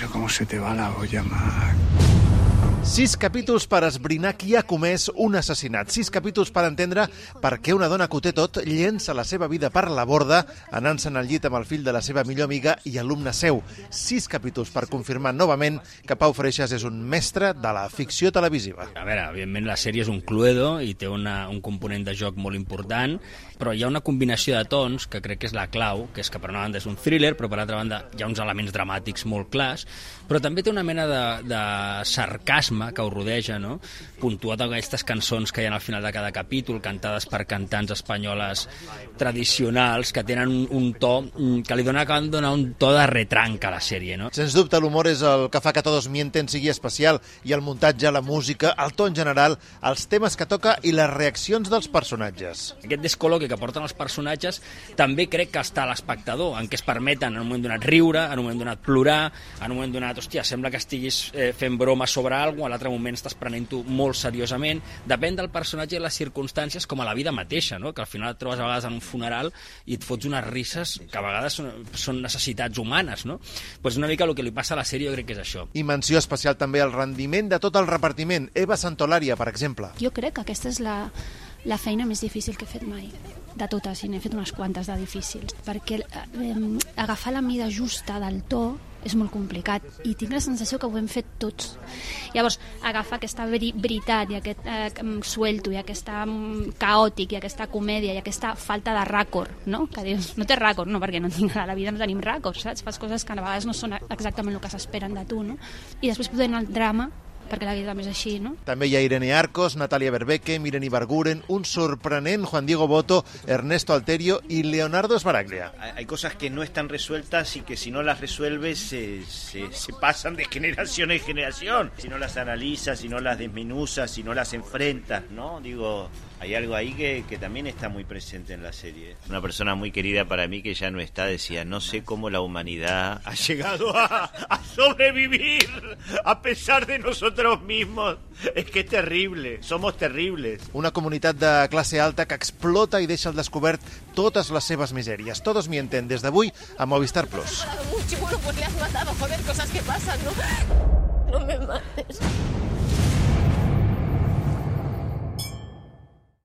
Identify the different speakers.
Speaker 1: Pero cómo se te va la olla, Mac.
Speaker 2: Sis capítols per esbrinar qui ha comès un assassinat. Sis capítols per entendre per què una dona que ho té tot llença la seva vida per la borda anant-se'n al llit amb el fill de la seva millor amiga i alumne seu. Sis capítols per confirmar novament que Pau Freixas és un mestre de la ficció televisiva.
Speaker 3: A veure, evidentment la sèrie és un cluedo i té una, un component de joc molt important, però hi ha una combinació de tons que crec que és la clau, que és que per una banda és un thriller, però per altra banda hi ha uns elements dramàtics molt clars, però també té una mena de, de sarcasme que ho rodeja, no? puntuat aquestes cançons que hi ha al final de cada capítol, cantades per cantants espanyoles tradicionals, que tenen un, un to mm, que li dona, de donar un to de retranca a la sèrie. No?
Speaker 2: Sens dubte, l'humor és el que fa que Todos mienten sigui especial, i el muntatge, la música, el to en general, els temes que toca i les reaccions dels personatges.
Speaker 3: Aquest descol·loqui que porten els personatges també crec que està a l'espectador, en què es permeten en un moment donat riure, en un moment donat plorar, en un moment donat, hòstia, sembla que estiguis eh, fent broma sobre alguna cosa, a l'altre moment estàs prenent-ho molt seriosament. Depèn del personatge i les circumstàncies, com a la vida mateixa, no? que al final et trobes a vegades en un funeral i et fots unes risses que a vegades són, són necessitats humanes. No? Pues una mica el que li passa a la sèrie jo crec que és això.
Speaker 2: I menció especial també al rendiment de tot el repartiment. Eva Santolària, per exemple.
Speaker 4: Jo crec que aquesta és la, la feina més difícil que he fet mai de totes, i n'he fet unes quantes de difícils, perquè eh, agafar la mida justa del to és molt complicat i tinc la sensació que ho hem fet tots. Llavors, agafar aquesta veri veritat i aquest eh, suelto i aquesta caòtic i aquesta comèdia i aquesta falta de ràcord, no? Que dius, no té ràcord, no, perquè no tinc, a la vida no tenim ràcord, saps? Fas coses que a vegades no són exactament el que s'esperen de tu, no? I després poder anar al drama perquè la vida també és així, ¿no?
Speaker 2: També hi ha Irene Arcos, Natalia Berbeque, Miren Ibarguren, un sorprenent Juan Diego Boto, Ernesto Alterio y Leonardo Sbaraglia.
Speaker 5: Hay cosas que no están resueltas y que si no las resuelves se, se, se pasan de generación en generación. Si no las analizas, si no las desmenuzas, si no las enfrentas, ¿no? Digo, hay algo ahí que, que, también está muy presente en la serie. Una persona muy querida para mí que ya no está decía, no sé cómo la humanidad ha llegado a, a sobrevivir a pesar de nosotros mismos. Es que es terrible, somos terribles.
Speaker 2: Una comunitat de classe alta que explota i deixa al descobert totes les seves misèries. Todos mienten des d'avui a Movistar Plus.
Speaker 6: Bueno, pues le has matado, joder, cosas que pasan, ¿no? No me mates.